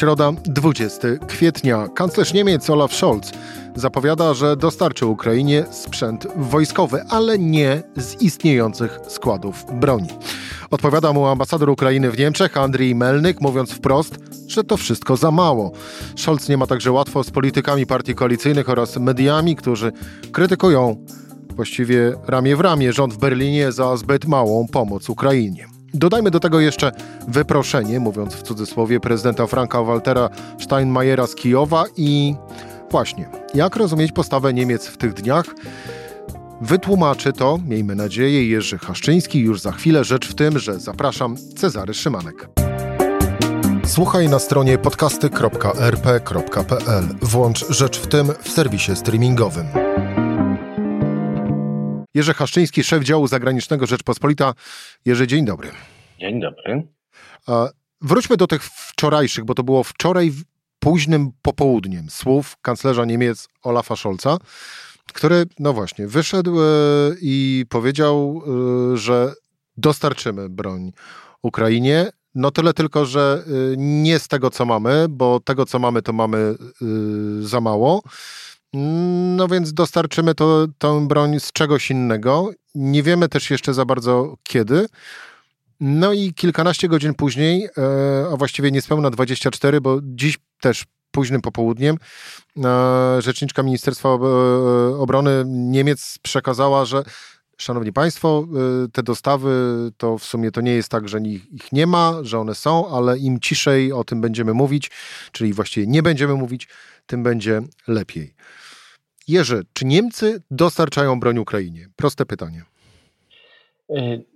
Środa, 20 kwietnia. Kanclerz Niemiec Olaf Scholz zapowiada, że dostarczy Ukrainie sprzęt wojskowy, ale nie z istniejących składów broni. Odpowiada mu ambasador Ukrainy w Niemczech, Andrii Melnyk, mówiąc wprost, że to wszystko za mało. Scholz nie ma także łatwo z politykami partii koalicyjnych oraz mediami, którzy krytykują właściwie ramię w ramię rząd w Berlinie za zbyt małą pomoc Ukrainie. Dodajmy do tego jeszcze wyproszenie, mówiąc w cudzysłowie, prezydenta Franka Waltera Steinmeiera z Kijowa i właśnie, jak rozumieć postawę Niemiec w tych dniach? Wytłumaczy to, miejmy nadzieję, Jerzy Haszczyński już za chwilę. Rzecz w tym, że zapraszam Cezary Szymanek. Słuchaj na stronie podcasty.rp.pl. Włącz Rzecz w tym w serwisie streamingowym. Jerzy Haszczyński, szef działu zagranicznego Rzeczpospolita. Jerzy, dzień dobry. Dzień dobry. Wróćmy do tych wczorajszych, bo to było wczoraj późnym popołudniem słów kanclerza Niemiec Olafa Scholza, który, no właśnie, wyszedł e, i powiedział, e, że dostarczymy broń Ukrainie. No tyle tylko, że e, nie z tego, co mamy, bo tego, co mamy, to mamy za mało. No więc dostarczymy to, tę broń z czegoś innego. Nie wiemy też jeszcze za bardzo kiedy. No i kilkanaście godzin później, a właściwie niespełna 24, bo dziś też późnym popołudniem rzeczniczka Ministerstwa Obrony Niemiec przekazała, że Szanowni Państwo, te dostawy to w sumie to nie jest tak, że ich nie ma, że one są, ale im ciszej o tym będziemy mówić, czyli właściwie nie będziemy mówić, tym będzie lepiej. Jerzy, czy Niemcy dostarczają broń Ukrainie? Proste pytanie.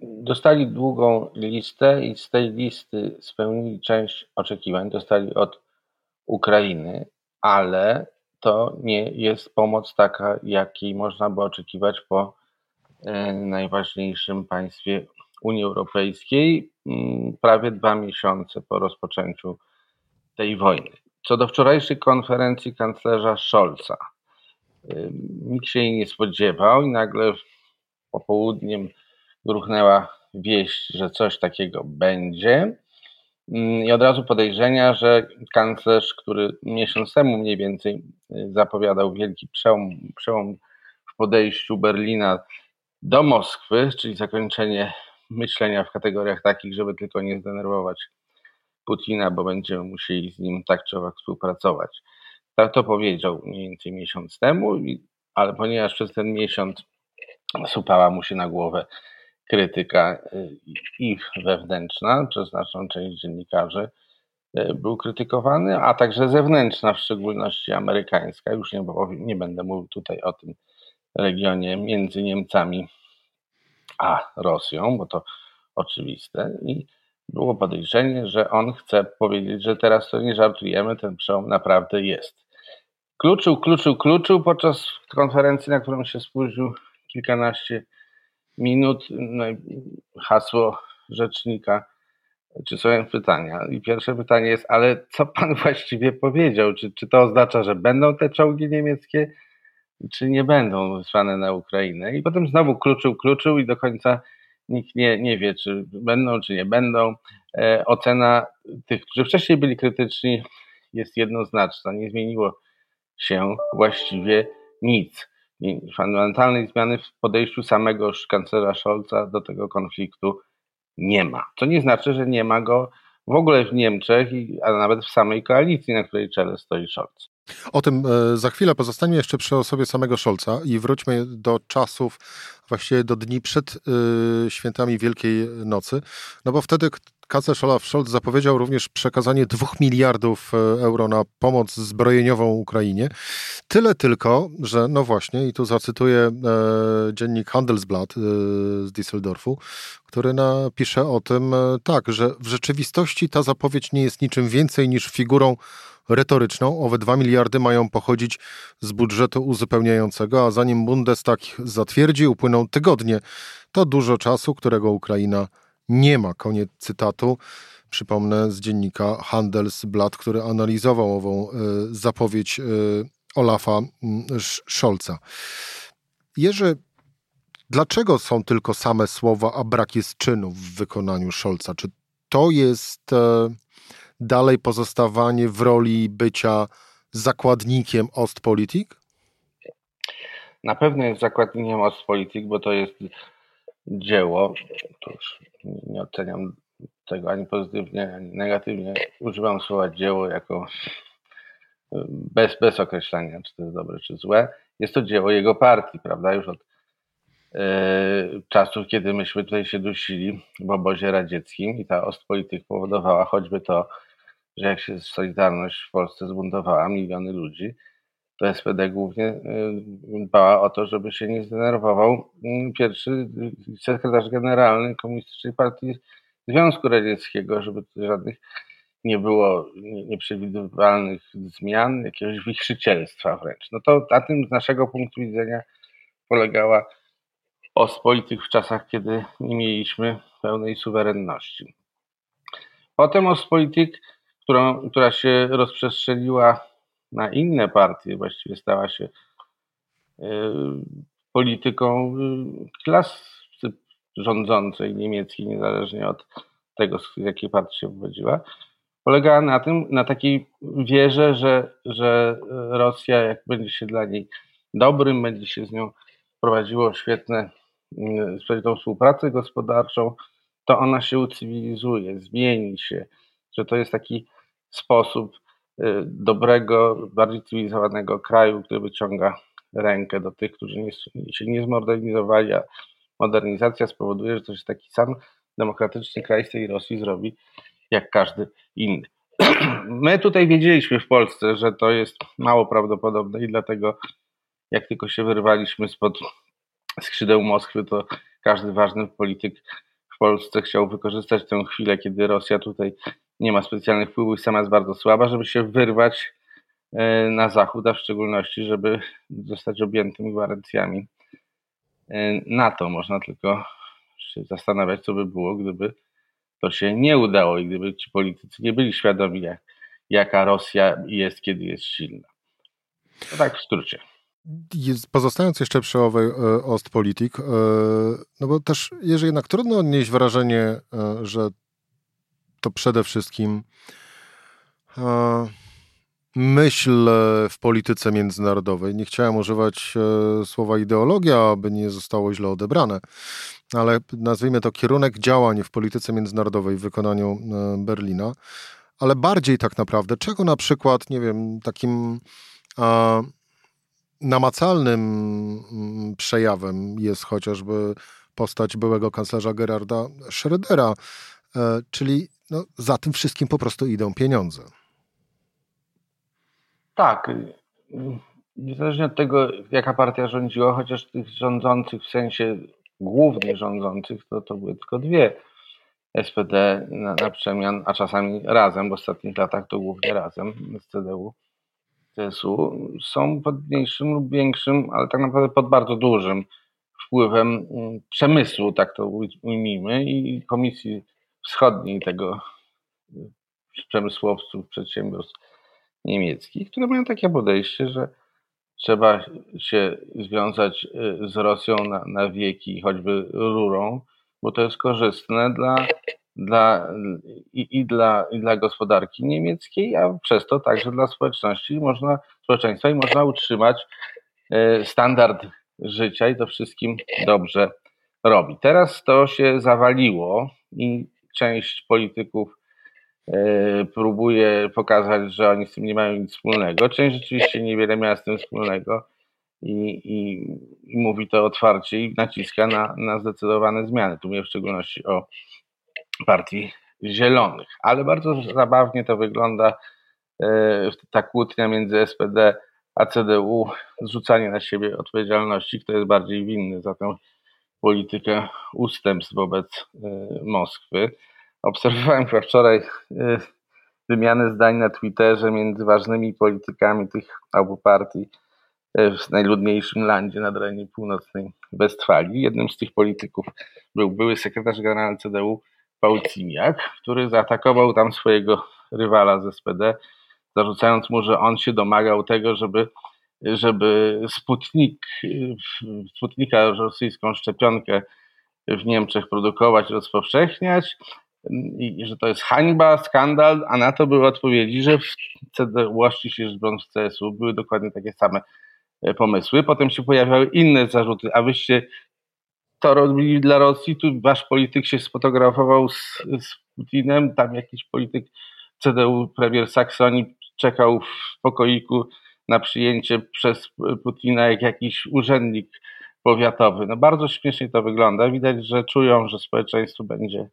Dostali długą listę i z tej listy spełnili część oczekiwań. Dostali od Ukrainy, ale to nie jest pomoc taka, jakiej można by oczekiwać po najważniejszym państwie Unii Europejskiej, mm, prawie dwa miesiące po rozpoczęciu tej wojny. Co do wczorajszej konferencji kanclerza Scholza, y, nikt się jej nie spodziewał i nagle popołudniem gruchnęła wieść, że coś takiego będzie. I od razu podejrzenia, że kanclerz, który miesiąc temu mniej więcej y, zapowiadał wielki przełom, przełom w podejściu Berlina do Moskwy, czyli zakończenie myślenia w kategoriach takich, żeby tylko nie zdenerwować Putina, bo będziemy musieli z nim tak czy owak współpracować. Tak to powiedział mniej więcej miesiąc temu, ale ponieważ przez ten miesiąc supała mu się na głowę krytyka y, i wewnętrzna przez znaczną część dziennikarzy y, był krytykowany, a także zewnętrzna, w szczególności amerykańska. Już nie, nie będę mówił tutaj o tym regionie między Niemcami a Rosją, bo to oczywiste. I było podejrzenie, że on chce powiedzieć, że teraz to nie żartujemy, ten przełom naprawdę jest. Kluczył, kluczył, kluczył podczas konferencji, na którą się spóźnił kilkanaście minut no hasło rzecznika, czy są pytania. I pierwsze pytanie jest, ale co pan właściwie powiedział? Czy, czy to oznacza, że będą te czołgi niemieckie, czy nie będą wysłane na Ukrainę? I potem znowu kluczył, kluczył i do końca nikt nie, nie wie, czy będą, czy nie będą. E, ocena tych, którzy wcześniej byli krytyczni, jest jednoznaczna. Nie zmieniło się właściwie nic fundamentalnej zmiany w podejściu samego kanclerza Scholza do tego konfliktu nie ma. To nie znaczy, że nie ma go w ogóle w Niemczech, a nawet w samej koalicji, na której czele stoi Scholz. O tym e, za chwilę pozostańmy jeszcze przy osobie samego Scholza i wróćmy do czasów, właściwie do dni przed y, świętami Wielkiej Nocy, no bo wtedy kanclerz Olaf Scholz zapowiedział również przekazanie 2 miliardów e, euro na pomoc zbrojeniową Ukrainie. Tyle tylko, że no właśnie, i tu zacytuję e, dziennik Handelsblatt e, z Düsseldorfu, który napisze o tym e, tak, że w rzeczywistości ta zapowiedź nie jest niczym więcej niż figurą retoryczną. Owe 2 miliardy mają pochodzić z budżetu uzupełniającego, a zanim Bundestag zatwierdzi, upłyną tygodnie. To dużo czasu, którego Ukraina nie ma. Koniec cytatu. Przypomnę z dziennika Handelsblatt, który analizował ową y, zapowiedź y, Olafa Scholza. Jerzy, dlaczego są tylko same słowa, a brak jest czynów w wykonaniu Scholza? Czy to jest e, dalej pozostawanie w roli bycia zakładnikiem Ostpolitik? Na pewno jest zakładnikiem Ostpolitik, bo to jest dzieło, to nie oceniam tego ani pozytywnie, ani negatywnie. Używam słowa dzieło jako bez, bez określenia, czy to jest dobre, czy złe. Jest to dzieło jego partii, prawda? Już od czasów, kiedy myśmy tutaj się dusili w obozie radzieckim i ta Ostpolitik powodowała choćby to, że jak się Solidarność w Polsce zbuntowała, miliony ludzi, to SPD głównie y, dbała o to, żeby się nie zdenerwował mm, pierwszy sekretarz generalny Komunistycznej Partii Związku Radzieckiego, żeby żadnych nie było nieprzewidywalnych zmian, jakiegoś wichrzycielstwa wręcz. No to na tym z naszego punktu widzenia polegała Ospolityk w czasach, kiedy nie mieliśmy pełnej suwerenności. Potem Ospolityk, którą, która się rozprzestrzeniła na inne partie, właściwie stała się e, polityką e, klasy rządzącej niemieckiej, niezależnie od tego, z jakiej partii się wywodziła, polegała na tym, na takiej wierze, że, że Rosja, jak będzie się dla niej dobrym, będzie się z nią prowadziło świetne, mm, świetną współpracę gospodarczą, to ona się ucywilizuje, zmieni się, że to jest taki sposób Y, dobrego, bardziej cywilizowanego kraju, który wyciąga rękę do tych, którzy nie, się nie zmodernizowali, a modernizacja spowoduje, że to jest taki sam demokratyczny kraj z tej Rosji zrobi, jak każdy inny. My tutaj wiedzieliśmy w Polsce, że to jest mało prawdopodobne i dlatego jak tylko się wyrwaliśmy spod skrzydeł Moskwy, to każdy ważny polityk w Polsce chciał wykorzystać tę chwilę, kiedy Rosja tutaj nie ma specjalnych wpływów i sama jest bardzo słaba, żeby się wyrwać e, na zachód, a w szczególności, żeby zostać objętym gwarancjami e, NATO. Można tylko się zastanawiać, co by było, gdyby to się nie udało i gdyby ci politycy nie byli świadomi, jak, jaka Rosja jest, kiedy jest silna. To tak w skrócie. Pozostając jeszcze przy owej e, Ostpolitik, no bo też, jeżeli jednak trudno odnieść wrażenie, że to przede wszystkim e, myśl w polityce międzynarodowej. Nie chciałem używać e, słowa ideologia, aby nie zostało źle odebrane, ale nazwijmy to kierunek działań w polityce międzynarodowej w wykonaniu e, Berlina, ale bardziej tak naprawdę, czego na przykład, nie wiem, takim namacalnym mm, przejawem jest chociażby postać byłego kanclerza Gerarda Schrödera, czyli no, za tym wszystkim po prostu idą pieniądze. Tak. Niezależnie od tego, jaka partia rządziła, chociaż tych rządzących w sensie głównych rządzących, to, to były tylko dwie. SPD na, na przemian, a czasami razem, w ostatnich latach to głównie razem z CDU, CSU, są pod mniejszym lub większym, ale tak naprawdę pod bardzo dużym wpływem mm, przemysłu, tak to ujmijmy, i Komisji wschodniej tego y, przemysłowców, przedsiębiorstw niemieckich, które mają takie podejście, że trzeba się związać y, z Rosją na, na wieki, choćby rurą, bo to jest korzystne dla, dla, i, i, dla, i dla gospodarki niemieckiej, a przez to także dla społeczności można, społeczeństwa i można utrzymać y, standard życia i to wszystkim dobrze robi. Teraz to się zawaliło i część polityków e, próbuje pokazać, że oni z tym nie mają nic wspólnego. Część rzeczywiście niewiele miała z tym wspólnego i, i, i mówi to otwarcie i naciska na, na zdecydowane zmiany. Tu mówię w szczególności o partii zielonych. Ale bardzo zabawnie to wygląda e, ta kłótnia między SPD a CDU, zrzucanie na siebie odpowiedzialności, kto jest bardziej winny za tę politykę ustępstw wobec e, Moskwy. Obserwowałem chyba wczoraj e, wymianę zdań na Twitterze między ważnymi politykami tych obu partii w najludniejszym landzie na terenie północnej Westfalii. Jednym z tych polityków był były sekretarz generalny CDU Paul Cimiak, który zaatakował tam swojego rywala z SPD, zarzucając mu, że on się domagał tego, żeby żeby Sputnik, Sputnika, rosyjską szczepionkę w Niemczech produkować, rozpowszechniać i że to jest hańba, skandal, a na to były odpowiedzi, że w CDU, się w CSU były dokładnie takie same pomysły. Potem się pojawiały inne zarzuty, a wyście to robili dla Rosji, tu wasz polityk się sfotografował z, z Putinem, tam jakiś polityk CDU, premier Saksonii czekał w pokoiku na przyjęcie przez Putina jak jakiś urzędnik powiatowy. No bardzo śmiesznie to wygląda. Widać, że czują, że społeczeństwo będzie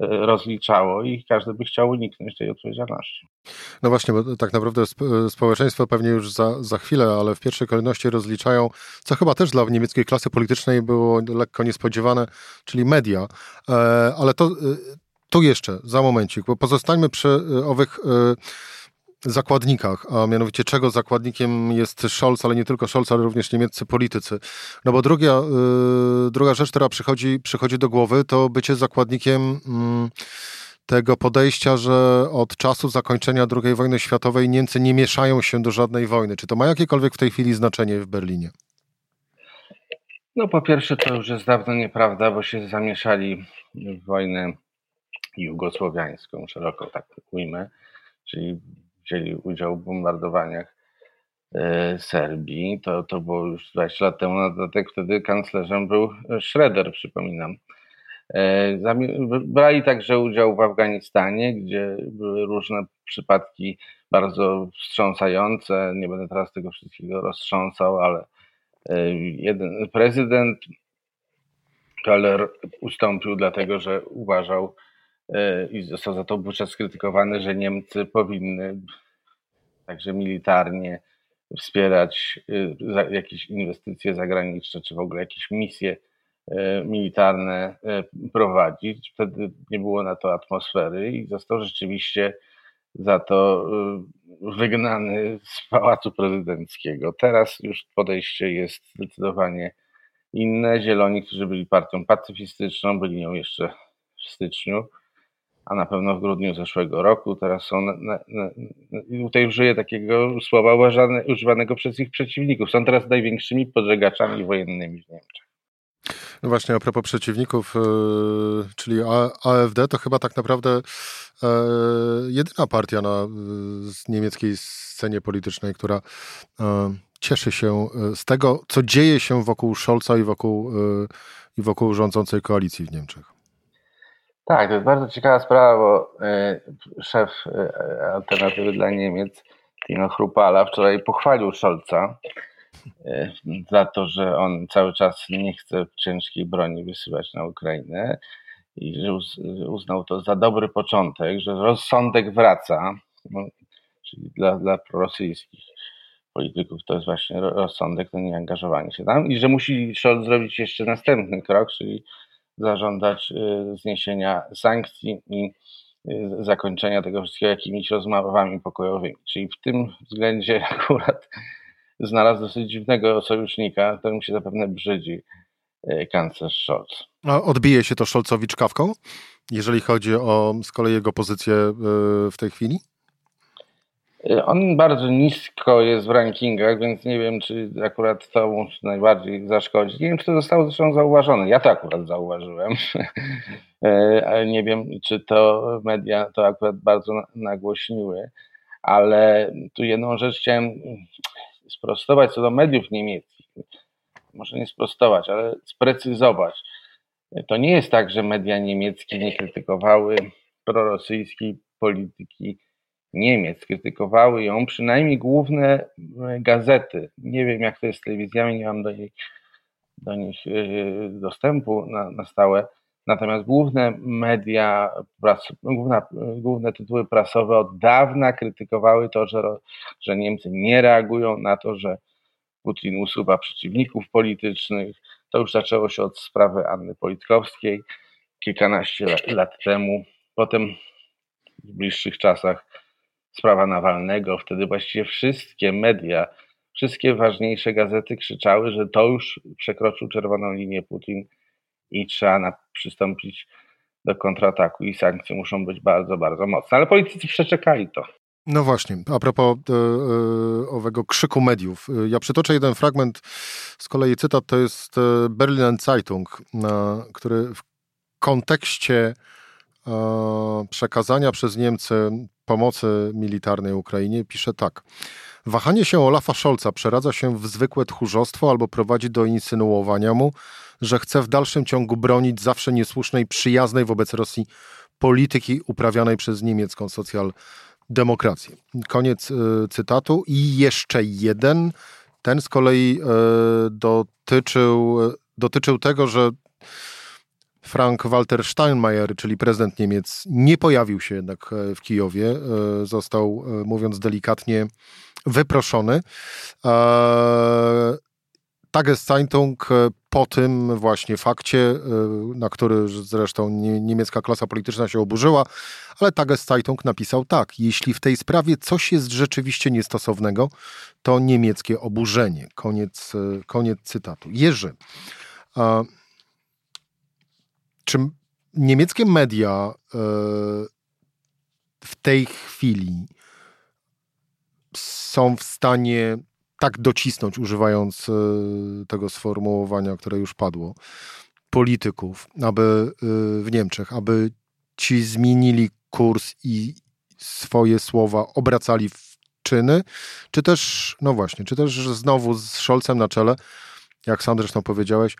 rozliczało i każdy by chciał uniknąć tej odpowiedzialności. No właśnie, bo tak naprawdę społeczeństwo pewnie już za, za chwilę, ale w pierwszej kolejności rozliczają, co chyba też dla niemieckiej klasy politycznej było lekko niespodziewane, czyli media. E, ale to e, tu jeszcze, za momencik, bo pozostańmy przy owych zakładnikach, a mianowicie czego zakładnikiem jest Scholz, ale nie tylko Scholz, ale również niemieccy politycy. No bo druga, yy, druga rzecz, która przychodzi, przychodzi do głowy, to bycie zakładnikiem yy, tego podejścia, że od czasu zakończenia II wojny światowej Niemcy nie mieszają się do żadnej wojny. Czy to ma jakiekolwiek w tej chwili znaczenie w Berlinie? No po pierwsze to już jest dawno nieprawda, bo się zamieszali w wojnę jugosłowiańską, szeroko tak ujmę, czyli wzięli udział w bombardowaniach e, Serbii. To, to było już 20 lat temu, na dodatek wtedy kanclerzem był Schroeder, przypominam. E, brali także udział w Afganistanie, gdzie były różne przypadki bardzo wstrząsające. Nie będę teraz tego wszystkiego roztrząsał, ale e, jeden prezydent Keller ustąpił dlatego, że uważał i został za to wówczas skrytykowany, że Niemcy powinny także militarnie wspierać y, jakieś inwestycje zagraniczne, czy w ogóle jakieś misje y, militarne y, prowadzić. Wtedy nie było na to atmosfery i został rzeczywiście za to wygnany z pałacu prezydenckiego. Teraz już podejście jest zdecydowanie inne. Zieloni, którzy byli partią pacyfistyczną, byli nią jeszcze w styczniu, a na pewno w grudniu zeszłego roku. Teraz są, na, na, na, tutaj użyję takiego słowa uważane, używanego przez ich przeciwników. Są teraz największymi podżegaczami wojennymi w Niemczech. No właśnie, a propos przeciwników, yy, czyli AfD, to chyba tak naprawdę yy, jedyna partia na yy, niemieckiej scenie politycznej, która cieszy się z tego, co dzieje się wokół Scholza i wokół, i wokół rządzącej koalicji w Niemczech. Tak, to jest bardzo ciekawa sprawa, bo e, szef e, Alternatywy dla Niemiec, Tino Chrupala, wczoraj pochwalił Scholza e, za to, że on cały czas nie chce ciężkiej broni wysyłać na Ukrainę i że uznał to za dobry początek, że rozsądek wraca, no, czyli dla, dla prorosyjskich polityków to jest właśnie rozsądek, to nie angażowanie się tam i że musi Scholz zrobić jeszcze następny krok, czyli zażądać y, zniesienia sankcji i y, zakończenia tego wszystkiego jakimiś rozmowami pokojowymi. Czyli w tym względzie akurat znalazł dosyć dziwnego sojusznika, którym się zapewne brzydzi y, kanclerz Scholz. A odbije się to Scholzowi czkawką, jeżeli chodzi o z kolei jego pozycję w tej chwili? Y, on bardzo nisko jest w rankingach, więc nie wiem, czy akurat to mu najbardziej zaszkodzi. Nie wiem, czy to zostało zresztą zauważone. Ja to akurat zauważyłem, y, ale nie wiem, czy to media to akurat bardzo nagłośniły. Ale tu jedną rzecz chciałem sprostować co do mediów niemieckich. Może nie sprostować, ale sprecyzować. To nie jest tak, że media niemieckie nie krytykowały prorosyjskiej polityki Niemiec. Krytykowały ją przynajmniej główne e, gazety. Nie wiem, jak to jest z telewizjami, nie mam do nich, do nich e, dostępu na, na stałe. Natomiast główne media, pras, główna, główne tytuły prasowe od dawna krytykowały to, że, że Niemcy nie reagują na to, że Putin usuwa przeciwników politycznych. To już zaczęło się od sprawy Anny Politkowskiej kilkanaście lat, lat temu. Potem w bliższych czasach sprawa Nawalnego, wtedy właściwie wszystkie media, wszystkie ważniejsze gazety krzyczały, że to już przekroczył czerwoną linię Putin i trzeba na, przystąpić do kontrataku i sankcje muszą być bardzo, bardzo mocne. Ale politycy przeczekali to. No właśnie, a propos e, e, owego krzyku mediów. Ja przytoczę jeden fragment, z kolei cytat, to jest e, Berlin Zeitung, na, który w kontekście przekazania przez Niemcy pomocy militarnej Ukrainie pisze tak. Wahanie się Olafa Scholza przeradza się w zwykłe tchórzostwo albo prowadzi do insynuowania mu, że chce w dalszym ciągu bronić zawsze niesłusznej, przyjaznej wobec Rosji polityki uprawianej przez niemiecką socjaldemokrację. Koniec y, cytatu. I jeszcze jeden, ten z kolei y, dotyczył, dotyczył tego, że Frank-Walter Steinmeier, czyli prezydent Niemiec, nie pojawił się jednak e, w Kijowie. E, został, e, mówiąc delikatnie, wyproszony. Tageszeitung po tym właśnie fakcie, na który zresztą niemiecka klasa polityczna się oburzyła, ale Tageszeitung napisał tak, jeśli w tej sprawie coś jest rzeczywiście niestosownego, to niemieckie oburzenie. Koniec, koniec cytatu. Jerzy, czy niemieckie media e, w tej chwili są w stanie tak docisnąć, używając e, tego sformułowania, które już padło, polityków, aby e, w Niemczech, aby ci zmienili kurs i swoje słowa obracali w czyny, czy też, no właśnie, czy też znowu z Scholzem na czele, jak sam zresztą powiedziałeś,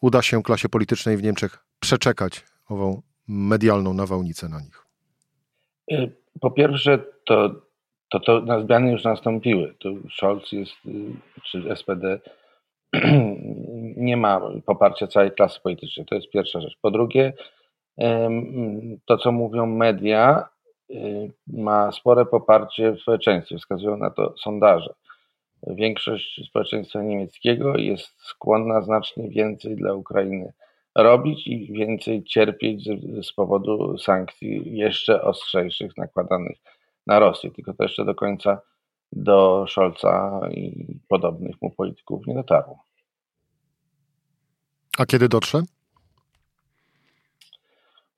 uda się klasie politycznej w Niemczech przeczekać ową medialną nawałnicę na nich? Y, po pierwsze, to, to, to na zmiany już nastąpiły. Tu Scholz jest, y, czy SPD nie ma poparcia całej klasy politycznej. To jest pierwsza rzecz. Po drugie, to co mówią media, y, ma spore poparcie w społeczeństwie. Wskazują na to sondaże. Większość społeczeństwa niemieckiego jest skłonna znacznie więcej dla Ukrainy robić i więcej cierpieć z, z powodu sankcji jeszcze ostrzejszych nakładanych na Rosję. Tylko to jeszcze do końca do Scholza i podobnych mu polityków nie dotarło. A kiedy dotrze?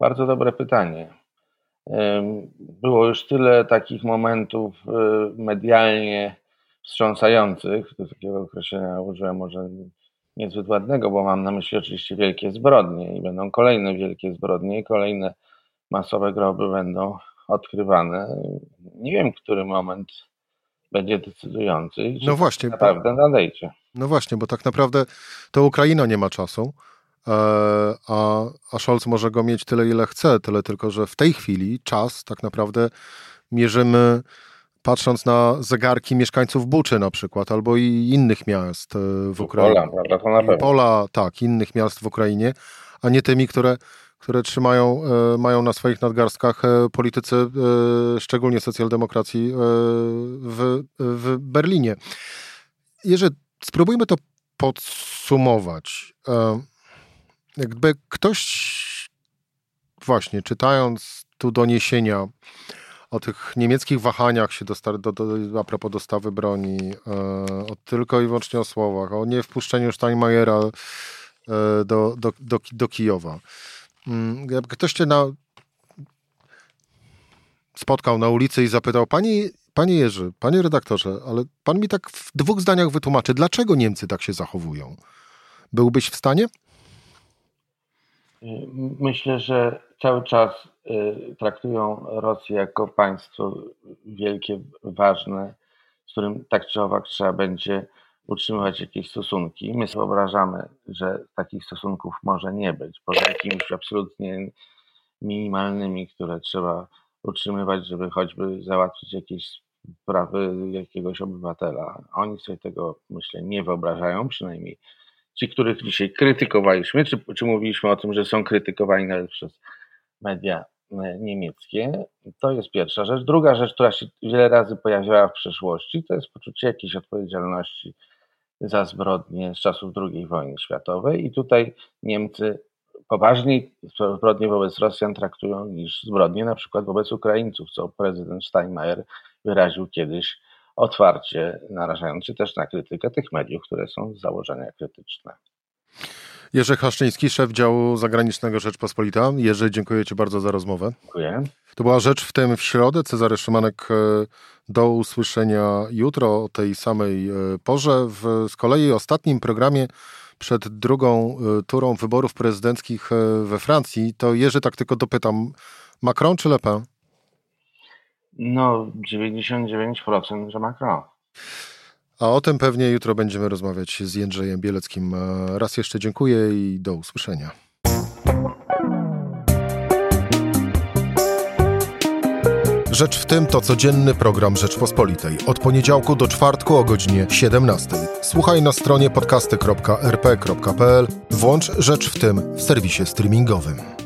Bardzo dobre pytanie. Było już tyle takich momentów y, medialnie wstrząsających, do takiego określenia użyłem może niezbyt ładnego, bo mam na myśli oczywiście wielkie zbrodnie i będą kolejne wielkie zbrodnie i kolejne masowe groby będą odkrywane. Nie wiem, który moment będzie decydujący i no właśnie, naprawdę nadejdzie. No właśnie, bo tak naprawdę to Ukraina nie ma czasu, e, a, a Scholz może go mieć tyle, ile chce, tyle tylko, że w tej chwili czas tak naprawdę mierzymy patrząc na zegarki mieszkańców Buczy na przykład, albo i innych miast e, w Ukrainie. Pola, prawda, to na pewno. Pola, tak, innych miast w Ukrainie, a nie tymi, które, które trzymają, e, mają na swoich nadgarstkach e, politycy, szczególnie socjaldemokracji w, w Berlinie. Jeżeli spróbujmy to podsumować. Jakby ktoś właśnie czytając tu doniesienia o tych niemieckich wahaniach się do, do, do, a propos dostawy broni, e, o tylko i wyłącznie o słowach, o niewpuszczeniu Steinmeiera e, do, do, do, do Kijowa. Mm, jakby ktoś cię na, spotkał na ulicy i zapytał, panie, panie Jerzy, panie redaktorze, ale pan mi tak w dwóch zdaniach wytłumaczy, dlaczego Niemcy tak się zachowują? Byłbyś w stanie? Myślę, że cały czas y, traktują Rosję jako państwo wielkie, ważne, z którym tak czy owak trzeba będzie utrzymywać jakieś stosunki. My sobie wyobrażamy, że takich stosunków może nie być, poza jakimiś absolutnie minimalnymi, które trzeba utrzymywać, żeby choćby załatwić jakieś sprawy jakiegoś obywatela. Oni sobie tego, myślę, nie wyobrażają, przynajmniej ci, których dzisiaj krytykowaliśmy, czy, czy mówiliśmy o tym, że są krytykowani nawet przez media e, niemieckie, to jest pierwsza rzecz. Druga rzecz, która się wiele razy pojawiała w przeszłości, to jest poczucie jakiejś odpowiedzialności za zbrodnie z czasów II wojny światowej i tutaj Niemcy poważniej zbrodnie wobec Rosjan traktują niż zbrodnie na przykład wobec Ukraińców, co prezydent Steinmeier wyraził kiedyś otwarcie narażając się też na krytykę tych mediów, które są z założenia krytyczne. Jerzy Haszczyński, szef działu zagranicznego Rzeczpospolita. Jerzy, dziękuję Ci bardzo za rozmowę. Dziękuję. To była rzecz w tym w środę. Cezary Szymanek e, do usłyszenia jutro o tej samej e, porze. W z kolei ostatnim programie przed drugą e, turą wyborów prezydenckich we Francji, to Jerzy, tak tylko dopytam, Macron czy Le Pen? No, 99% że Macron. A o tym pewnie jutro będziemy rozmawiać z Jędrzejem Bieleckim. Raz jeszcze dziękuję i do usłyszenia. Rzecz w tym to codzienny program Rzeczpospolitej. Od poniedziałku do czwartku o godzinie 17. Słuchaj na stronie podcasty.rp.pl. Włącz Rzecz w tym w serwisie streamingowym.